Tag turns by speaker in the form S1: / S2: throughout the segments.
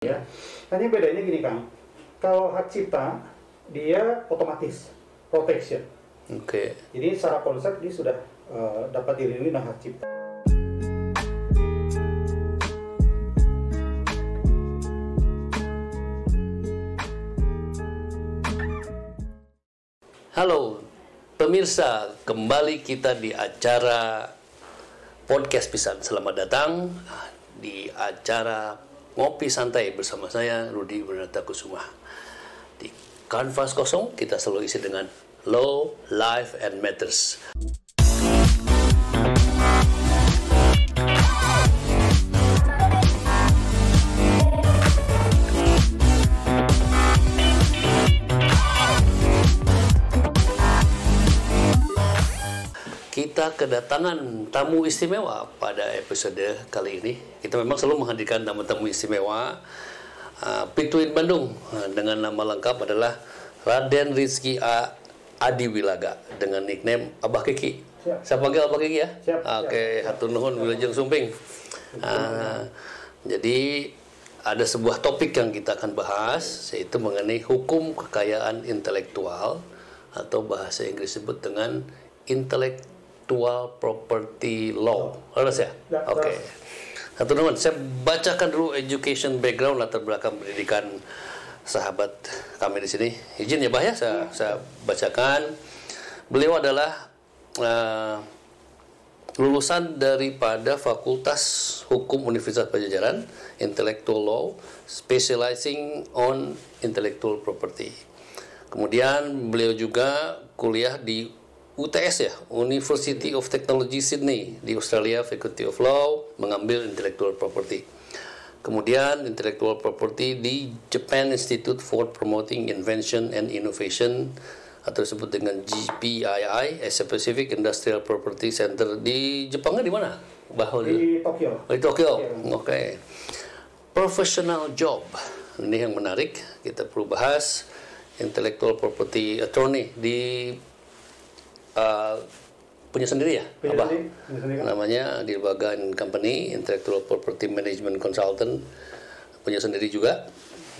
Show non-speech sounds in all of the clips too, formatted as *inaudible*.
S1: ya. Hanya bedanya gini Kang, kalau hak cipta dia otomatis protection.
S2: Oke.
S1: Jadi secara konsep dia sudah eh, dapat dilindungi dengan hak cipta.
S2: Halo pemirsa, kembali kita di acara podcast pisan. Selamat datang di acara ngopi santai bersama saya Rudi Bernata Kusuma. Di kanvas kosong kita selalu isi dengan Law, Life, and Matters. Kita kedatangan tamu istimewa pada episode kali ini. Kita memang selalu menghadirkan tamu-tamu istimewa. Uh, Pituin Bandung uh, dengan nama lengkap adalah Raden Rizky A. Adi Wilaga dengan nickname Abah Kiki.
S1: Siap.
S2: Saya panggil Abah Kiki ya?
S1: Siap,
S2: Ah, Oke, hatur nuhun Wilujeng Sumping. Uh, jadi ada sebuah topik yang kita akan bahas yaitu mengenai hukum kekayaan intelektual atau bahasa Inggris disebut dengan intellectual property law. Harus ya?
S1: Ya,
S2: Oke.
S1: harus.
S2: Satu teman, saya bacakan dulu education background latar belakang pendidikan sahabat kami di sini. Izin ya, Bah ya, saya, saya bacakan. Beliau adalah eh, lulusan daripada Fakultas Hukum Universitas Pajajaran, Intellectual Law, specializing on intellectual property. Kemudian beliau juga kuliah di UTS ya, University of Technology Sydney di Australia, Faculty of Law, mengambil intellectual property. Kemudian intellectual property di Japan Institute for Promoting Invention and Innovation atau disebut dengan GPII, Asia Pacific Industrial Property Center di Jepangnya di mana? Bahwa
S1: Di Tokyo.
S2: Oh, di Tokyo.
S1: Iya.
S2: Oke. Professional job. Ini yang menarik. Kita perlu bahas intellectual property attorney di uh, punya sendiri ya,
S1: Punya
S2: Abah?
S1: sendiri, punya sendiri, kan?
S2: Namanya di Bagan Company, Intellectual Property Management Consultant, punya sendiri juga.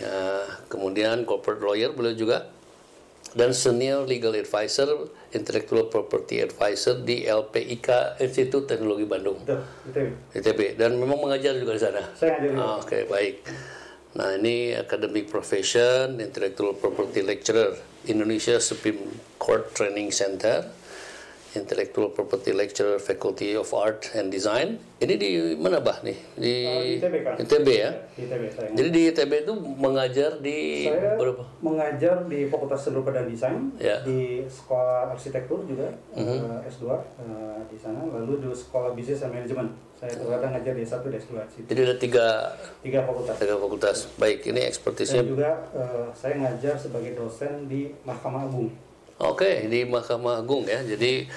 S2: Ya, kemudian corporate lawyer beliau juga dan senior legal advisor, intellectual property advisor di LPIK Institut Teknologi Bandung.
S1: Betul, ITB.
S2: ITB dan memang mengajar juga di sana.
S1: Saya ngajar.
S2: Ah, Oke baik. Nah ini academic profession, intellectual property lecturer, Indonesia Supreme Court Training Center, intellectual property lecturer, Faculty of Art and Design. Ini di mana bah nih? Di
S1: Eh, ITB, kan?
S2: ITB ya.
S1: Di ITB saya.
S2: Jadi di ITB itu mengajar di
S1: saya
S2: berapa?
S1: mengajar di Fakultas Seni Rupa dan Desain,
S2: Ya.
S1: di Sekolah Arsitektur juga eh, S2 eh, di sana, lalu di Sekolah Bisnis dan Manajemen. Saya terkadang ngajar di S1 dan S2 di situ.
S2: Jadi ada tiga
S1: Tiga fakultas.
S2: tiga fakultas. Baik ini
S1: Dan
S2: ekspertisnya.
S1: juga eh, saya ngajar sebagai dosen di Mahkamah Agung.
S2: Oke, di Mahkamah Agung ya. Jadi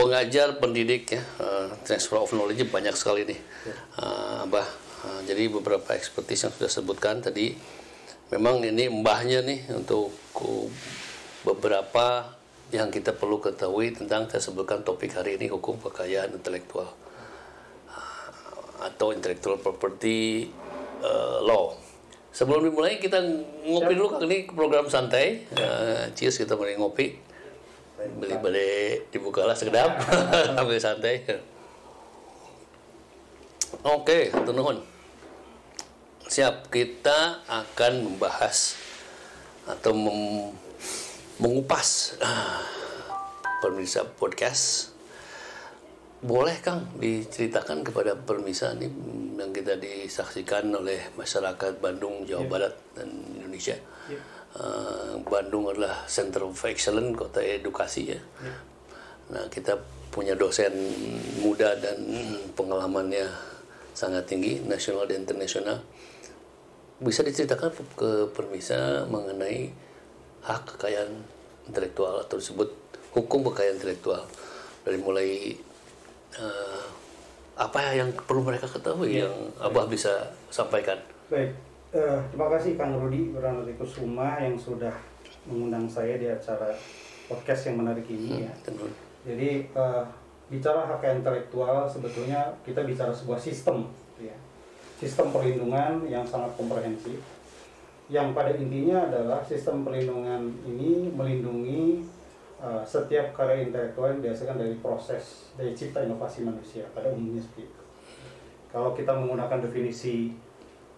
S2: pengajar, pendidik ya, eh, transfer of knowledge banyak sekali nih, Eh, Abah. Eh, jadi beberapa ekspertis yang sudah sebutkan tadi, memang ini mbahnya nih untuk beberapa yang kita perlu ketahui tentang saya sebutkan topik hari ini hukum kekayaan intelektual atau intellectual property uh, law. Sebelum dimulai kita ngopi dulu kali ini program santai. Uh, cheers kita mulai ngopi. Beli beli dibukalah sekedap *laughs* sambil santai. Oke, satu nuhun. Siap, kita akan membahas atau mem- mengupas ah, pemirsa podcast boleh Kang diceritakan kepada permisa nih mm, yang kita disaksikan oleh masyarakat Bandung, Jawa Barat dan Indonesia. Eh, Bandung adalah Center of Excellence, kota edukasi ya. Nah kita punya dosen muda dan pengalamannya sangat tinggi, nasional dan internasional. Bisa diceritakan ke permisa mengenai hak kekayaan intelektual atau disebut hukum kekayaan intelektual dari mulai eh, apa yang perlu mereka ketahui yang abah bisa sampaikan
S1: Baik, eh, terima kasih Kang Rudi Bernardi Kusuma yang sudah mengundang saya di acara podcast yang menarik ini ya.
S2: Tenun.
S1: Jadi eh, bicara hak intelektual sebetulnya kita bicara sebuah sistem, gitu ya. sistem perlindungan yang sangat komprehensif yang pada intinya adalah sistem perlindungan ini melindungi uh, setiap karya intelektual dihasilkan dari proses dari cipta inovasi manusia pada umumnya seperti itu. Kalau kita menggunakan definisi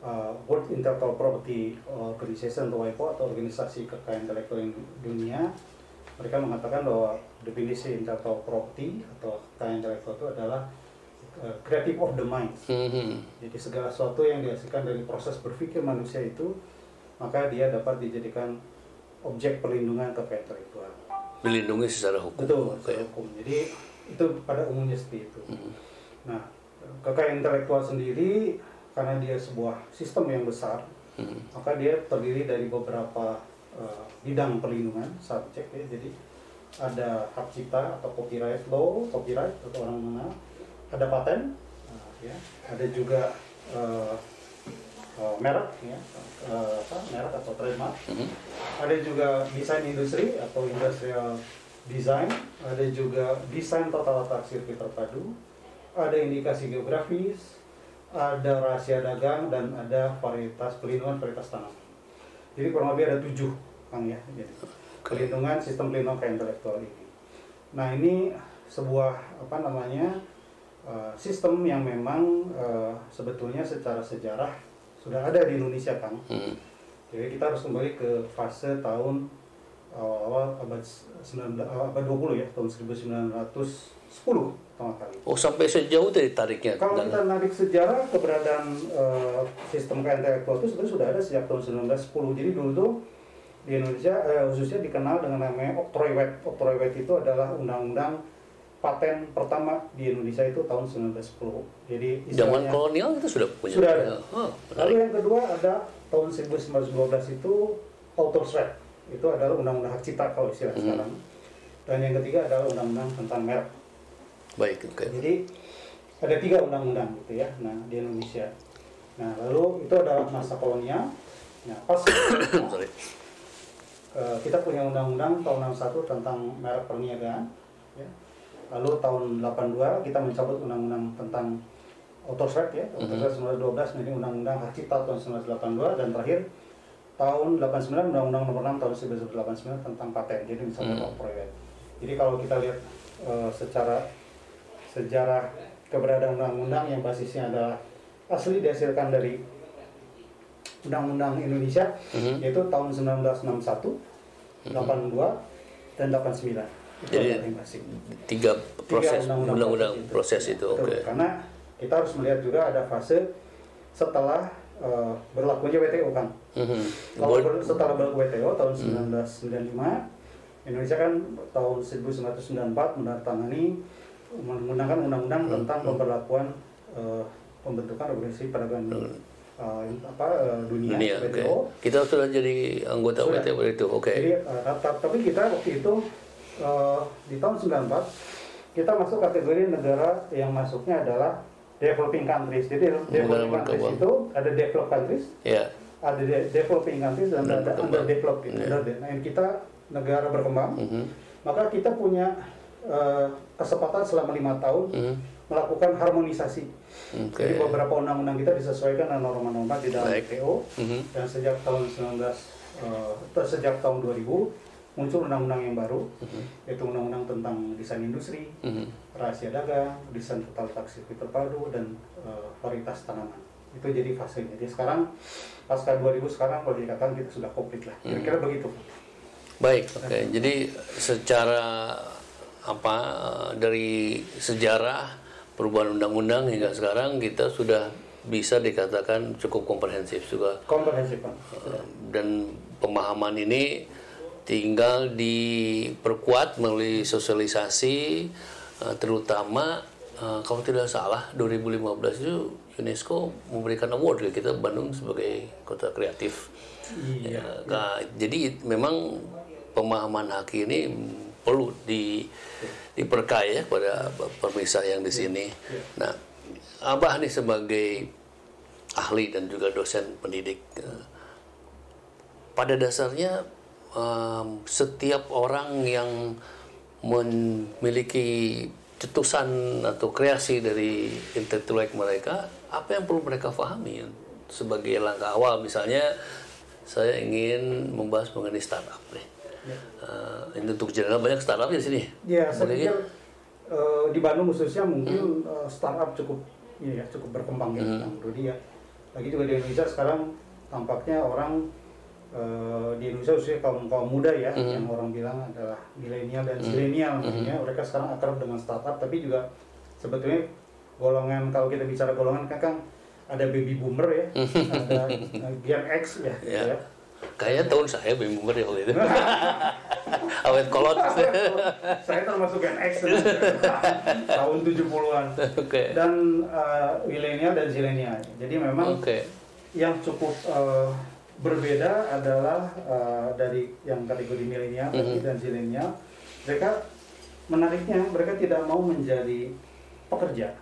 S1: uh, World Intellectual Property Organization atau WIPO atau organisasi kekayaan intelektual dunia, mereka mengatakan bahwa definisi intellectual property atau kekayaan intelektual itu adalah uh, creative of the mind.
S2: Mhm.
S1: Jadi segala sesuatu yang dihasilkan dari proses berpikir manusia itu maka dia dapat dijadikan objek perlindungan kekayaan intelektual.
S2: Dilindungi secara hukum.
S1: Betul, secara hukum. Jadi itu pada umumnya seperti itu.
S2: Mhm.
S1: Nah, kekayaan intelektual sendiri karena dia sebuah sistem yang besar,
S2: Mhm.
S1: maka dia terdiri dari beberapa uh, bidang perlindungan subjek ya. Jadi ada hak cipta atau copyright law, copyright atau orang mengenal, ada paten, uh, ya, ada juga uh, uh, merek ya, uh, apa, merek atau trademark,
S2: Mhm.
S1: ada juga desain industri atau industrial design, ada juga desain tata letak sirkuit terpadu, ada indikasi geografis, ada rahasia dagang dan ada varietas pelindungan varietas tanaman. Jadi kurang lebih ada tujuh, Kang ya. Jadi pelindungan sistem pelindungan ke intelektual ini. Nah ini sebuah apa namanya uh, sistem yang memang uh, sebetulnya secara sejarah sudah ada di Indonesia, Kang.
S2: Mhm.
S1: Jadi kita harus kembali ke fase tahun awal abad 19 abad 20 ya, tahun 1910 pertama kali.
S2: Oh sampai sejauh dari tariknya.
S1: Kalau
S2: Dan-
S1: kita narik sejarah keberadaan eh, sistem kekayaan intelektual itu sebenarnya sudah ada sejak tahun 1910. Jadi dulu tuh di Indonesia eh, khususnya dikenal dengan namanya Octroy Wet. Octroy Wet itu adalah undang-undang paten pertama di Indonesia itu tahun 1910. Jadi
S2: zaman kolonial itu sudah punya.
S1: Sudah ada.
S2: Oh,
S1: Lalu yang kedua ada tahun 1912 itu author's right. Itu adalah undang-undang hak cipta kalau istilah
S2: Hmm.
S1: sekarang. Dan yang ketiga adalah undang-undang tentang merek.
S2: Baik, oke.
S1: Jadi ada tiga undang-undang gitu ya. Nah di Indonesia. Nah lalu itu adalah masa kolonial. Nah pas *coughs* eh, kita punya undang-undang tahun 61 tentang merek perniagaan. Lalu tahun 82 kita mencabut undang-undang tentang author's right ya. Author's right 1912 menjadi undang-undang hak cipta tahun 1982 dan terakhir tahun 89 undang-undang nomor 6 tahun 1989 tentang paten. Jadi misalnya
S2: Hmm.
S1: corporate. Jadi kalau kita lihat eh, secara sejarah keberadaan undang-undang yang basisnya adalah asli dihasilkan dari undang-undang Indonesia
S2: Mhm.
S1: yaitu tahun 1961, 82 dan 89.
S2: Jadi. Tiga proses undang-undang proses itu. Oke.
S1: Karena kita harus melihat juga ada fase setelah eh, berlakunya WTO kan.
S2: Mhm.
S1: Kalau setelah berlaku WTO tahun 1995, Indonesia kan tahun 1994 menandatangani menggunakan undang-undang
S2: Hmm.
S1: tentang pemberlakuan eh, pembentukan organisasi perdagangan eh, apa eh, dunia,
S2: dunia.
S1: WTO.
S2: Kita sudah jadi anggota
S1: Sudah.
S2: WTO itu. Oke.
S1: Jadi eh, ta- tapi kita waktu itu eh, di tahun 94 kita masuk kategori negara yang masuknya adalah developing countries. Jadi developing countries itu ada developed countries,
S2: Ya.
S1: ada de- developing countries dan
S2: Dan
S1: ada underdeveloped. Gitu.
S2: Ya.
S1: Under- Nah, yang kita negara berkembang,
S2: Mhm.
S1: maka kita punya eh, kesempatan selama lima tahun
S2: Mhm.
S1: melakukan harmonisasi.
S2: Oke.
S1: Jadi beberapa undang-undang kita disesuaikan dengan norma-norma di dalam
S2: Baik.
S1: WTO
S2: Mhm.
S1: dan sejak tahun 19 eh, atau sejak tahun 2000 muncul undang-undang yang baru yaitu undang-undang tentang desain industri,
S2: Mhm.
S1: rahasia dagang, desain total sirkuit terpadu dan eh, varietas tanaman. Itu jadi fasenya. Jadi sekarang pasca 2000 sekarang kalau dikatakan kita sudah komplit lah. Kira-kira begitu.
S2: Baik, oke. Jadi secara apa dari sejarah perubahan undang-undang hingga sekarang kita sudah bisa dikatakan cukup komprehensif juga
S1: Komprehensif Pak.
S2: Eh, dan pemahaman ini tinggal diperkuat melalui sosialisasi eh, terutama eh, kalau tidak salah 2015 itu UNESCO memberikan award ke kita Bandung sebagai kota kreatif.
S1: Iya.
S2: Ya, nah, jadi memang pemahaman haki ini perlu di diperkaya kepada pemirsa yang di sini. Nah, Abah nih sebagai ahli dan juga dosen pendidik eh, pada dasarnya em, setiap orang yang memiliki cetusan atau kreasi dari intelektual mereka apa yang perlu mereka pahami sebagai langkah awal misalnya saya ingin membahas mengenai startup nih. Uh, ini untuk general banyak startup di sini.
S1: Ya, saya pikir
S2: ya?
S1: eh, di Bandung khususnya mungkin eh, startup cukup ini ya cukup berkembang ya, Bang Rudi ya. Lagi juga di Indonesia sekarang tampaknya orang eh, di Indonesia khususnya kaum kaum muda ya, yang orang bilang adalah milenial dan zilenial, ya. mereka sekarang akrab dengan startup, tapi juga sebetulnya golongan kalau kita bicara golongan kan, kan ada baby boomer ya, ada eh, Gen X ya, gitu
S2: Ya.
S1: ya.
S2: Kayaknya tahun saya baby boomer ya waktu itu. *laughs* Awet kolot.
S1: saya termasuk Gen X *laughs* tahun 70-an
S2: Oke.
S1: dan uh, milenial dan zilenial. Jadi memang
S2: Oke.
S1: yang cukup uh, berbeda adalah uh, dari yang kategori milenial
S2: Mhm.
S1: dan zilenial. Mereka menariknya mereka tidak mau menjadi pekerja.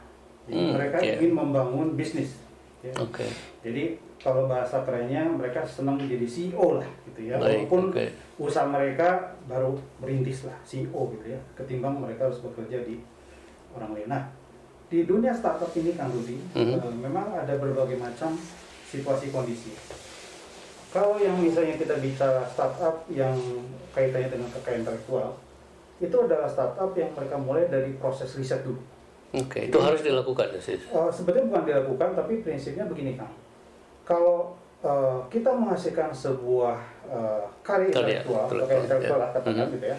S1: Jadi
S2: Hmm,
S1: mereka
S2: iya.
S1: ingin membangun bisnis. ya.
S2: Oke.
S1: Jadi kalau bahasa kerennya mereka senang menjadi CEO lah gitu ya.
S2: Baik,
S1: Walaupun
S2: oke.
S1: usaha mereka baru merintis lah CEO gitu ya. Ketimbang mereka harus bekerja di orang lain. Nah, di dunia startup ini Kang Rudi,
S2: Mhm.
S1: eh, memang ada berbagai macam situasi kondisi. Kalau yang misalnya kita bicara startup yang kaitannya dengan kekayaan intelektual, itu adalah startup yang mereka mulai dari proses riset dulu.
S2: Oke, itu harus dilakukan ya, sis.
S1: Uh, sebetulnya bukan dilakukan, tapi prinsipnya begini Kang. Kalau uh, kita menghasilkan sebuah uh, karya
S2: intelektual,
S1: karya intelektual
S2: ya.
S1: lah katakan
S2: Mhm.
S1: gitu ya,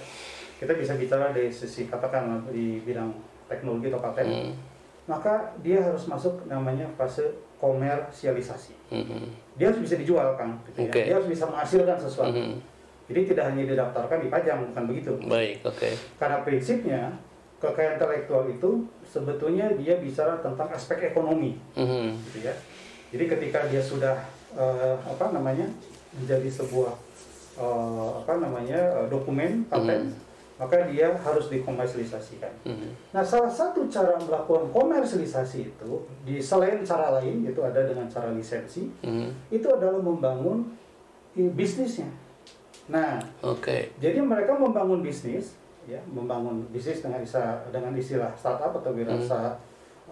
S1: kita bisa bicara dari sisi katakan di bidang teknologi atau paten,
S2: Hmm.
S1: maka dia harus masuk namanya fase komersialisasi.
S2: Mhm.
S1: Dia harus bisa dijual Kang, gitu ya.
S2: Oke.
S1: Dia harus bisa menghasilkan sesuatu.
S2: Mhm.
S1: Jadi tidak hanya didaftarkan dipajang, bukan begitu.
S2: Baik, oke.
S1: Karena prinsipnya kekayaan intelektual itu sebetulnya dia bicara tentang aspek ekonomi
S2: Mhm.
S1: gitu ya. Jadi ketika dia sudah eh, apa namanya menjadi sebuah eh, apa namanya eh, dokumen paten, maka dia harus dikomersialisasikan.
S2: Mhm.
S1: Nah, salah satu cara melakukan komersialisasi itu di selain cara lain itu ada dengan cara lisensi,
S2: Mhm.
S1: itu adalah membangun i- bisnisnya. Nah,
S2: Oke.
S1: jadi mereka membangun bisnis, ya, membangun bisnis dengan istilah, dengan istilah startup atau wirausaha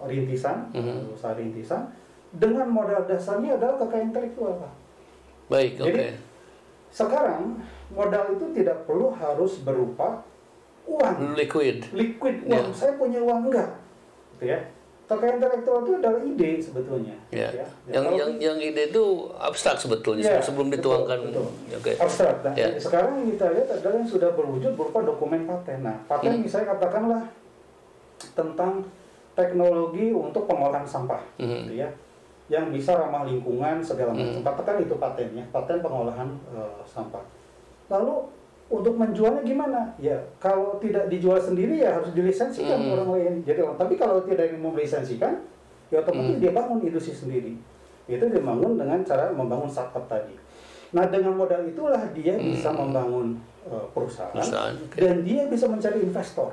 S1: rintisan,
S2: Mhm.
S1: usaha rintisan, dengan modal dasarnya adalah kekayaan intelektual. Pak.
S2: Baik,
S1: Jadi-
S2: oke.
S1: Sekarang modal itu tidak perlu harus berupa uang,
S2: Liquid.
S1: liquid
S2: Ya.
S1: uang. Saya punya uang enggak, gitu ya. Kekayaan intelektual itu adalah ide sebetulnya.
S2: Ya.
S1: Ya,
S2: Yang
S1: kalau-
S2: yang yang ide itu abstrak sebetulnya
S1: Ya,
S2: sebelum
S1: betul,
S2: dituangkan.
S1: betul.
S2: Oke.
S1: abstrak. Nah,
S2: Ya.
S1: sekarang yang kita lihat adalah yang sudah berwujud berupa dokumen paten. Nah, paten
S2: Hmm.
S1: misalnya katakanlah tentang teknologi untuk pengolahan sampah,
S2: Mhm.
S1: gitu ya, yang bisa ramah lingkungan segala macam.
S2: Hmm.
S1: Katakan itu patennya, paten pengolahan eh, sampah. Lalu untuk menjualnya gimana? Ya, kalau tidak dijual sendiri ya harus dilisensikan
S2: Hmm.
S1: orang lain. Jadi, tapi kalau tidak ingin melisensikan, ya otomatis
S2: Hmm.
S1: dia bangun industri sendiri. Itu dibangun dengan cara membangun startup tadi. Nah, dengan modal itulah dia bisa membangun eh, perusahaan,
S2: Hmm. Perusahaan, oke.
S1: dan dia bisa mencari investor.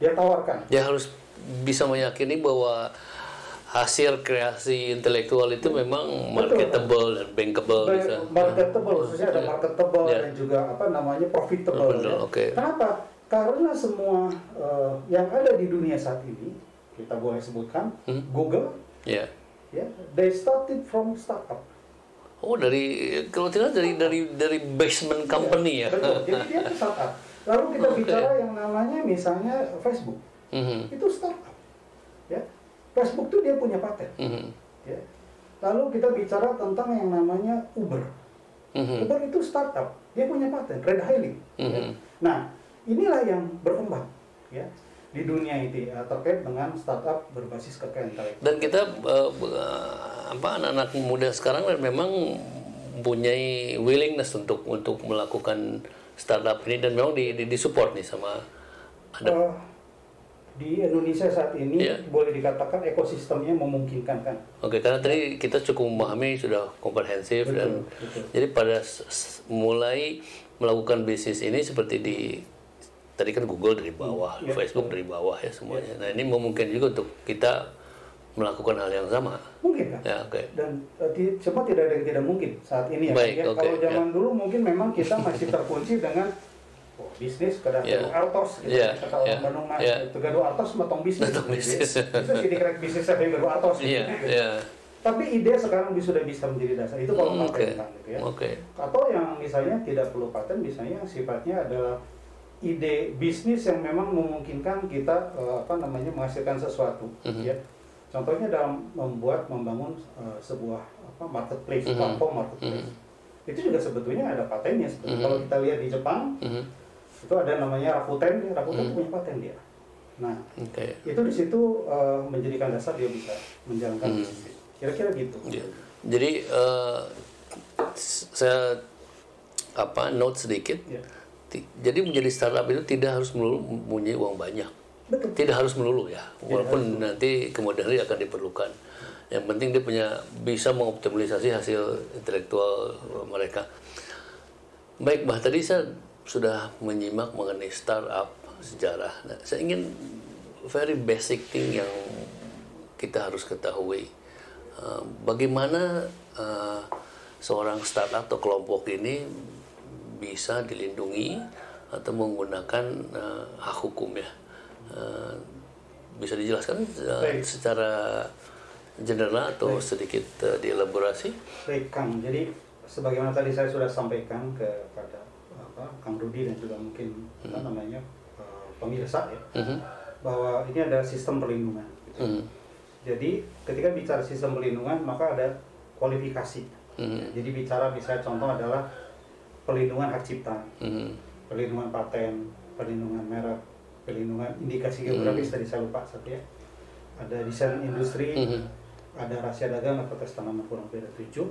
S1: Dia tawarkan.
S2: Dia harus bisa meyakini bahwa hasil kreasi intelektual itu memang marketable dan bankable
S1: Baik,
S2: bisa.
S1: marketable khususnya ada marketable
S2: Ya.
S1: dan juga apa namanya profitable
S2: Betul,
S1: ya.
S2: oke.
S1: Kenapa? Karena semua eh, yang ada di dunia saat ini kita boleh sebutkan
S2: Hmm.
S1: Google
S2: Ya.
S1: ya they started from startup.
S2: Oh dari kalau tidak dari dari dari basement company ya.
S1: Betul. Jadi dia itu startup. Lalu kita *laughs*
S2: Oke.
S1: bicara yang namanya misalnya Facebook
S2: Mhm.
S1: itu startup. Ya. Facebook itu dia punya paten.
S2: Mhm.
S1: Ya. Lalu kita bicara tentang yang namanya Uber.
S2: Mhm.
S1: Uber itu startup, dia punya paten, red hailing. ya.
S2: Mhm.
S1: Nah, inilah yang berkembang ya di dunia itu ya, terkait dengan startup berbasis kekayaan intelektual.
S2: Dan kita eh, apa anak-anak muda sekarang memang mempunyai willingness untuk untuk melakukan startup ini dan memang di, di, disupport nih sama ada
S1: Eh, di Indonesia saat ini
S2: Iya.
S1: boleh dikatakan ekosistemnya memungkinkan kan.
S2: Oke, karena tadi kita cukup memahami sudah komprehensif
S1: Betul,
S2: dan
S1: betul.
S2: jadi pada mulai melakukan bisnis ini seperti di tadi kan Google dari bawah,
S1: Iya,
S2: Facebook dari bawah ya semuanya. Nah ini memungkinkan juga untuk kita melakukan hal yang sama.
S1: Mungkin kan?
S2: Ya oke.
S1: Dan cuma tidak ada yang tidak mungkin saat ini ya.
S2: Baik,
S1: Ya,
S2: oke,
S1: Kalau zaman
S2: ya.
S1: dulu mungkin memang kita masih terkunci dengan bisnis kada
S2: Yeah.
S1: yeah. artos gitu
S2: Yeah,
S1: kata orang
S2: yeah,
S1: Bandung mah
S2: yeah.
S1: itu gaduh artos matong bisnis
S2: Matong bisnis.
S1: itu jadi kerek bisnis saya gaduh artos gitu.
S2: Iya, iya.
S1: tapi ide sekarang sudah bisa menjadi dasar itu kalau
S2: Hmm,
S1: paten
S2: Oke.
S1: kan, gitu ya
S2: Oke.
S1: atau yang misalnya tidak perlu paten misalnya sifatnya adalah ide bisnis yang memang memungkinkan kita eh, apa namanya menghasilkan sesuatu
S2: Mhm.
S1: ya contohnya dalam membuat membangun eh, sebuah apa marketplace
S2: Mhm.
S1: platform marketplace itu juga sebetulnya ada patennya sebetulnya
S2: Mhm.
S1: kalau kita lihat di Jepang
S2: Mhm.
S1: Itu ada namanya Rakuten Rakuten
S2: Mhm.
S1: punya paten dia nah
S2: Oke.
S1: itu di situ eh, menjadikan dasar dia bisa menjalankan bisnis kira-kira gitu
S2: Iya. Jadi s- saya apa note sedikit. Ti- Jadi menjadi startup itu tidak harus melulu mempunyai uang banyak.
S1: betul
S2: Tidak harus melulu ya. Walaupun nanti kemudian hari akan diperlukan. Yang penting dia punya bisa mengoptimalisasi hasil intelektual mereka. Baik, Bah, tadi saya sudah menyimak mengenai startup sejarah. Nah, saya ingin very basic thing yang kita harus ketahui. Uh, bagaimana uh, seorang startup atau kelompok ini bisa dilindungi atau menggunakan uh, hak hukum ya? Uh, bisa dijelaskan uh,
S1: Baik.
S2: secara general atau sedikit uh, dielaborasi?
S1: Baik Kang, jadi sebagaimana tadi saya sudah sampaikan kepada apa, Kang Rudi dan juga mungkin apa namanya eh, pemirsa ya,
S2: Mhm.
S1: bahwa ini ada sistem perlindungan.
S2: Mhm.
S1: Jadi ketika bicara sistem perlindungan maka ada kualifikasi.
S2: Mhm.
S1: Jadi bicara bisa contoh adalah perlindungan hak cipta,
S2: Mhm.
S1: perlindungan paten, perlindungan merek, perlindungan indikasi geografis tadi saya lupa satu ya. Ada desain industri,
S2: Mhm.
S1: ada rahasia dagang atau tes tanaman kurang beda tujuh.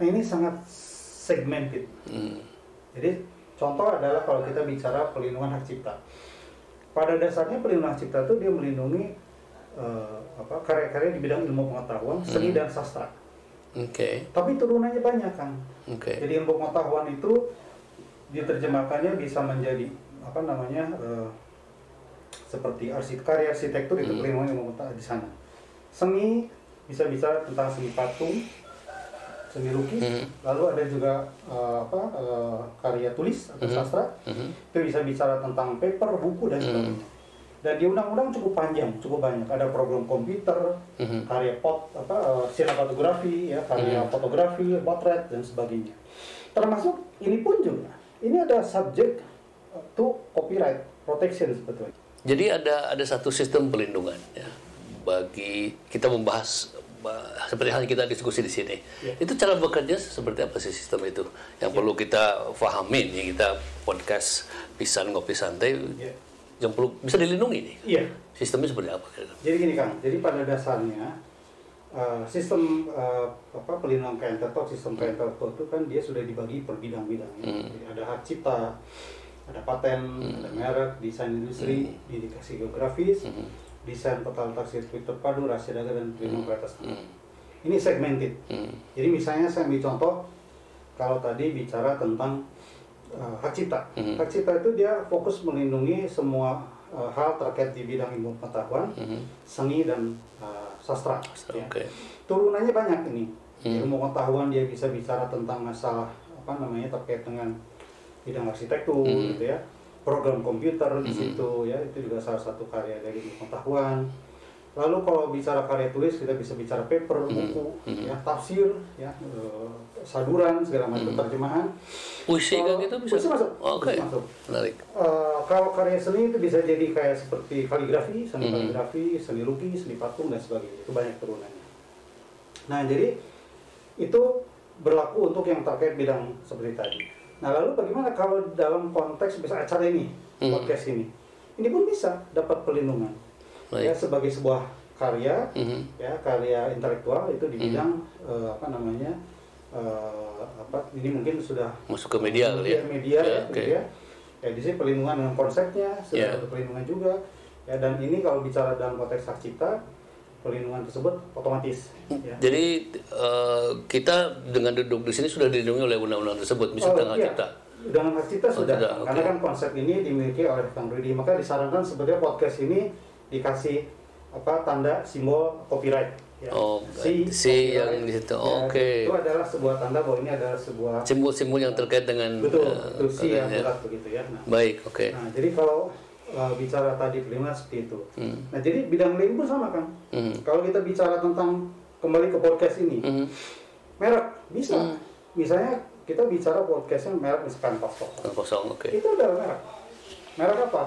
S1: Nah ini sangat segmented.
S2: Mhm.
S1: Jadi contoh adalah kalau kita bicara perlindungan hak cipta. Pada dasarnya perlindungan hak cipta itu dia melindungi eh, apa karya-karya di bidang ilmu pengetahuan, seni dan sastra.
S2: Oke,
S1: Tapi turunannya banyak kan.
S2: oke.
S1: Jadi ilmu pengetahuan itu diterjemahkannya bisa menjadi apa namanya eh, seperti arsitek karya arsitektur itu
S2: Hmm.
S1: perlindungan ilmu pengetahuan di sana. Seni bisa bicara tentang seni patung, seni lukis,
S2: Mhm.
S1: lalu ada juga eh, apa eh, karya tulis atau
S2: Mhm.
S1: sastra
S2: Mhm.
S1: itu bisa bicara tentang paper, buku dan sebagainya. Dan di undang-undang cukup panjang, cukup banyak. Ada program komputer,
S2: Mhm.
S1: karya pot, apa eh, sinematografi, ya karya
S2: Mhm.
S1: fotografi, potret dan sebagainya. Termasuk ini pun juga. Ini ada subjek to copyright protection sebetulnya.
S2: Jadi ada ada satu sistem pelindungan ya bagi kita membahas ba- seperti hal kita diskusi di sini.
S1: Ya.
S2: Itu cara bekerja seperti apa sih sistem itu yang perlu kita pahami nih kita podcast pisan ngopi santai
S1: Ya.
S2: yang perlu bisa dilindungi nih.
S1: Iya.
S2: Sistemnya seperti apa?
S1: Jadi gini Kang, jadi pada dasarnya eh, sistem eh, apa pelindungan intelektual, sistem kekayaan intelektual itu kan dia sudah dibagi per bidang-bidang. ya.
S2: Hmm.
S1: Jadi ada hak cipta, ada paten, ada merek, desain industri, indikasi geografis,
S2: Hmm.
S1: Desain letak sirkuit terpadu, rahasia dagang dan kualitas tanah.
S2: Hmm.
S1: Ini segmented.
S2: Hmm.
S1: Jadi misalnya saya ambil contoh kalau tadi bicara tentang uh, hak cipta.
S2: Mhm.
S1: Hak cipta itu dia fokus melindungi semua uh, hal terkait di bidang ilmu pengetahuan,
S2: Mhm.
S1: seni dan uh, sastra. ya.
S2: Oke.
S1: Turunannya banyak ini.
S2: Hmm.
S1: Ilmu pengetahuan dia bisa bicara tentang masalah apa namanya terkait dengan bidang arsitektur
S2: Mhm.
S1: gitu ya. Program komputer di
S2: Mhm.
S1: situ ya, itu juga salah satu karya dari pengetahuan. Lalu kalau bicara karya tulis kita bisa bicara paper,
S2: Mhm.
S1: buku,
S2: Mhm.
S1: ya tafsir, ya eh, saduran segala macam terjemahan.
S2: Puisi kan gitu bisa?
S1: puisi masuk,
S2: Oke.
S1: puisi masuk.
S2: Menarik.
S1: Eh, kalau karya seni itu bisa jadi kayak seperti kaligrafi, seni kaligrafi, seni lukis, seni patung dan sebagainya. Itu banyak turunannya. Nah, jadi itu berlaku untuk yang terkait bidang seperti tadi. Nah, lalu bagaimana kalau dalam konteks bisa acara ini,
S2: Mhm.
S1: podcast ini? Ini pun bisa dapat perlindungan. Ya,
S2: Baik.
S1: sebagai sebuah karya,
S2: Mhm.
S1: ya karya intelektual itu di
S2: Mhm.
S1: bidang eh, apa namanya? eh, apa ini mungkin sudah
S2: Masuk ke media kali ya?
S1: media ya, gitu ya. Ya di sini perlindungan dengan konsepnya, sudah
S2: Ya.
S1: ada perlindungan juga. Ya dan ini kalau bicara dalam konteks hak cipta, perlindungan tersebut otomatis. Ya.
S2: Jadi eh, kita dengan duduk di sini sudah dilindungi oleh undang-undang tersebut, misalnya tanggal
S1: iya.
S2: cipta.
S1: Dengan hak cipta
S2: Oh,
S1: sudah,
S2: sudah,
S1: karena
S2: oke.
S1: kan konsep ini dimiliki oleh Kang Rudi, maka disarankan sebetulnya podcast ini dikasih apa tanda simbol copyright. Ya.
S2: Oh, C yang di situ.
S1: Ya,
S2: Oke.
S1: Itu adalah sebuah tanda bahwa ini adalah sebuah
S2: Simbol-simbol yang terkait dengan
S1: betul, betul C yang
S2: ya.
S1: begitu ya. Nah,
S2: Baik, oke.
S1: nah, jadi kalau uh, bicara tadi kelima seperti itu.
S2: Hmm.
S1: Nah, jadi bidang lain pun sama kan.
S2: Hmm.
S1: Kalau kita bicara tentang kembali ke podcast ini,
S2: Mhm.
S1: merek bisa.
S2: Hmm.
S1: Misalnya kita bicara podcastnya merek misalkan kosong.
S2: Kosong, oke.
S1: Itu adalah merek. Merek apa?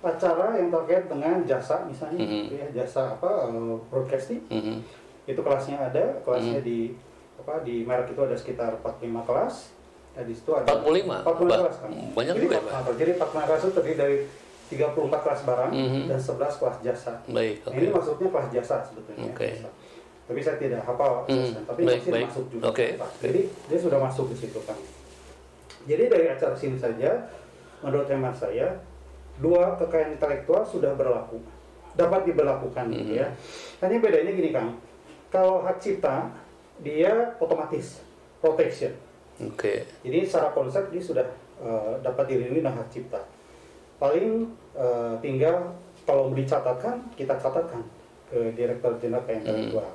S1: Acara yang terkait dengan jasa misalnya,
S2: Mhm.
S1: gitu ya, jasa apa uh, broadcasting.
S2: Mhm.
S1: Itu kelasnya ada,
S2: Hmm.
S1: kelasnya di apa di merek itu ada sekitar 45 kelas. Nah, di situ ada
S2: 45?
S1: 45
S2: Bah,
S1: kelas kan.
S2: banyak
S1: jadi,
S2: juga ya,
S1: 45 kelas. Jadi 45 kelas itu terdiri dari 34 kelas barang
S2: Mhm.
S1: dan 11 kelas jasa.
S2: Baik, oke.
S1: Ini maksudnya kelas jasa sebetulnya.
S2: Oke.
S1: jasa. Tapi saya tidak hafal
S2: Hmm,
S1: asesmen, tapi
S2: baik,
S1: masih
S2: baik.
S1: masuk juga. Pak.
S2: oke.
S1: Jadi dia sudah masuk di situ kan. Jadi dari acara sini saja, menurut hemat saya, dua kekayaan intelektual sudah berlaku, dapat diberlakukan gitu
S2: Hmm.
S1: ya. Hanya bedanya gini Kang, kalau hak cipta dia otomatis protection.
S2: Oke.
S1: Jadi secara konsep dia sudah eh, dapat dilindungi dengan hak cipta. Paling eh, tinggal kalau mau dicatatkan, kita catatkan ke Direktur Jenderal Kekayaan
S2: Hmm.
S1: Intelektual.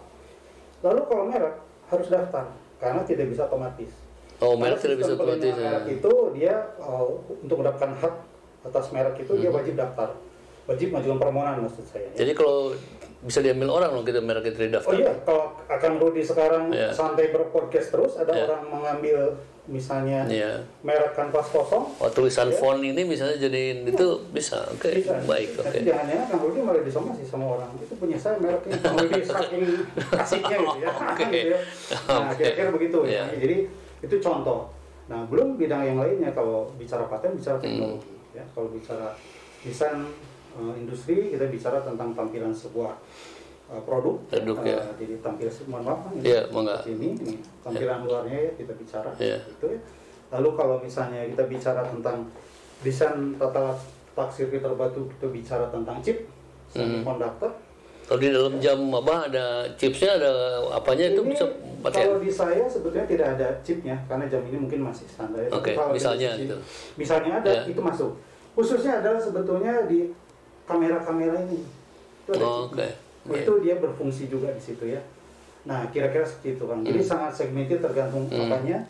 S1: Lalu kalau merek harus daftar karena tidak bisa otomatis.
S2: Oh, merek tidak bisa otomatis. ya.
S1: Merek itu dia eh, untuk mendapatkan hak atas merek itu dia
S2: Hmm.
S1: wajib daftar, wajib majukan permohonan maksud saya. ya.
S2: Jadi kalau bisa diambil orang loh kita merek itu di
S1: Oh
S2: daftar.
S1: iya, kalau akan Rudi sekarang
S2: Iya.
S1: santai berpodcast terus, ada
S2: Iya.
S1: orang mengambil misalnya
S2: Iya.
S1: merek kanvas kosong,
S2: Oh, tulisan
S1: Ya.
S2: font ini misalnya jadiin itu bisa. Oke,
S1: Bisa.
S2: baik, oke.
S1: Tapi jangan-jangan Kang Rudi malah disomasi sama orang. Itu punya saya mereknya Kang Rudi *laughs* saking asiknya gitu ya. *laughs*
S2: Oke.
S1: Gitu ya. Nah,
S2: Oke.
S1: kira-kira begitu
S2: Iya.
S1: ya. Jadi itu contoh. Nah, belum bidang yang lainnya kalau bicara paten bicara
S2: Hmm.
S1: teknologi ya. Kalau bicara desain eh, industri kita bicara tentang tampilan sebuah eh, produk.
S2: Produk,
S1: Eh,
S2: ya.
S1: Jadi tampil mohon maaf ini
S2: Iya,
S1: seperti ini, ini tampilan luarnya ya kita bicara
S2: Iya.
S1: gitu ya. Lalu kalau misalnya kita bicara tentang desain tata letak sirkuit terbatu, kita bicara tentang chip,
S2: Hmm.
S1: semiconductor.
S2: Kalau di dalam jam apa ada chipsnya ada apanya itu
S1: Ini
S2: bisa pakai.
S1: kalau di saya sebetulnya tidak ada chipnya karena jam ini mungkin masih standar. ya.
S2: Oke,
S1: kalau dari
S2: misalnya gitu.
S1: Misalnya ada,
S2: Ya.
S1: itu masuk. Khususnya adalah sebetulnya di kamera-kamera ini. Itu ada
S2: Oh,
S1: chipnya.
S2: Oke.
S1: Itu dia berfungsi juga di situ ya. Nah, kira-kira seperti itu kan. Jadi
S2: Hmm.
S1: sangat segmented tergantung
S2: Hmm.
S1: apanya.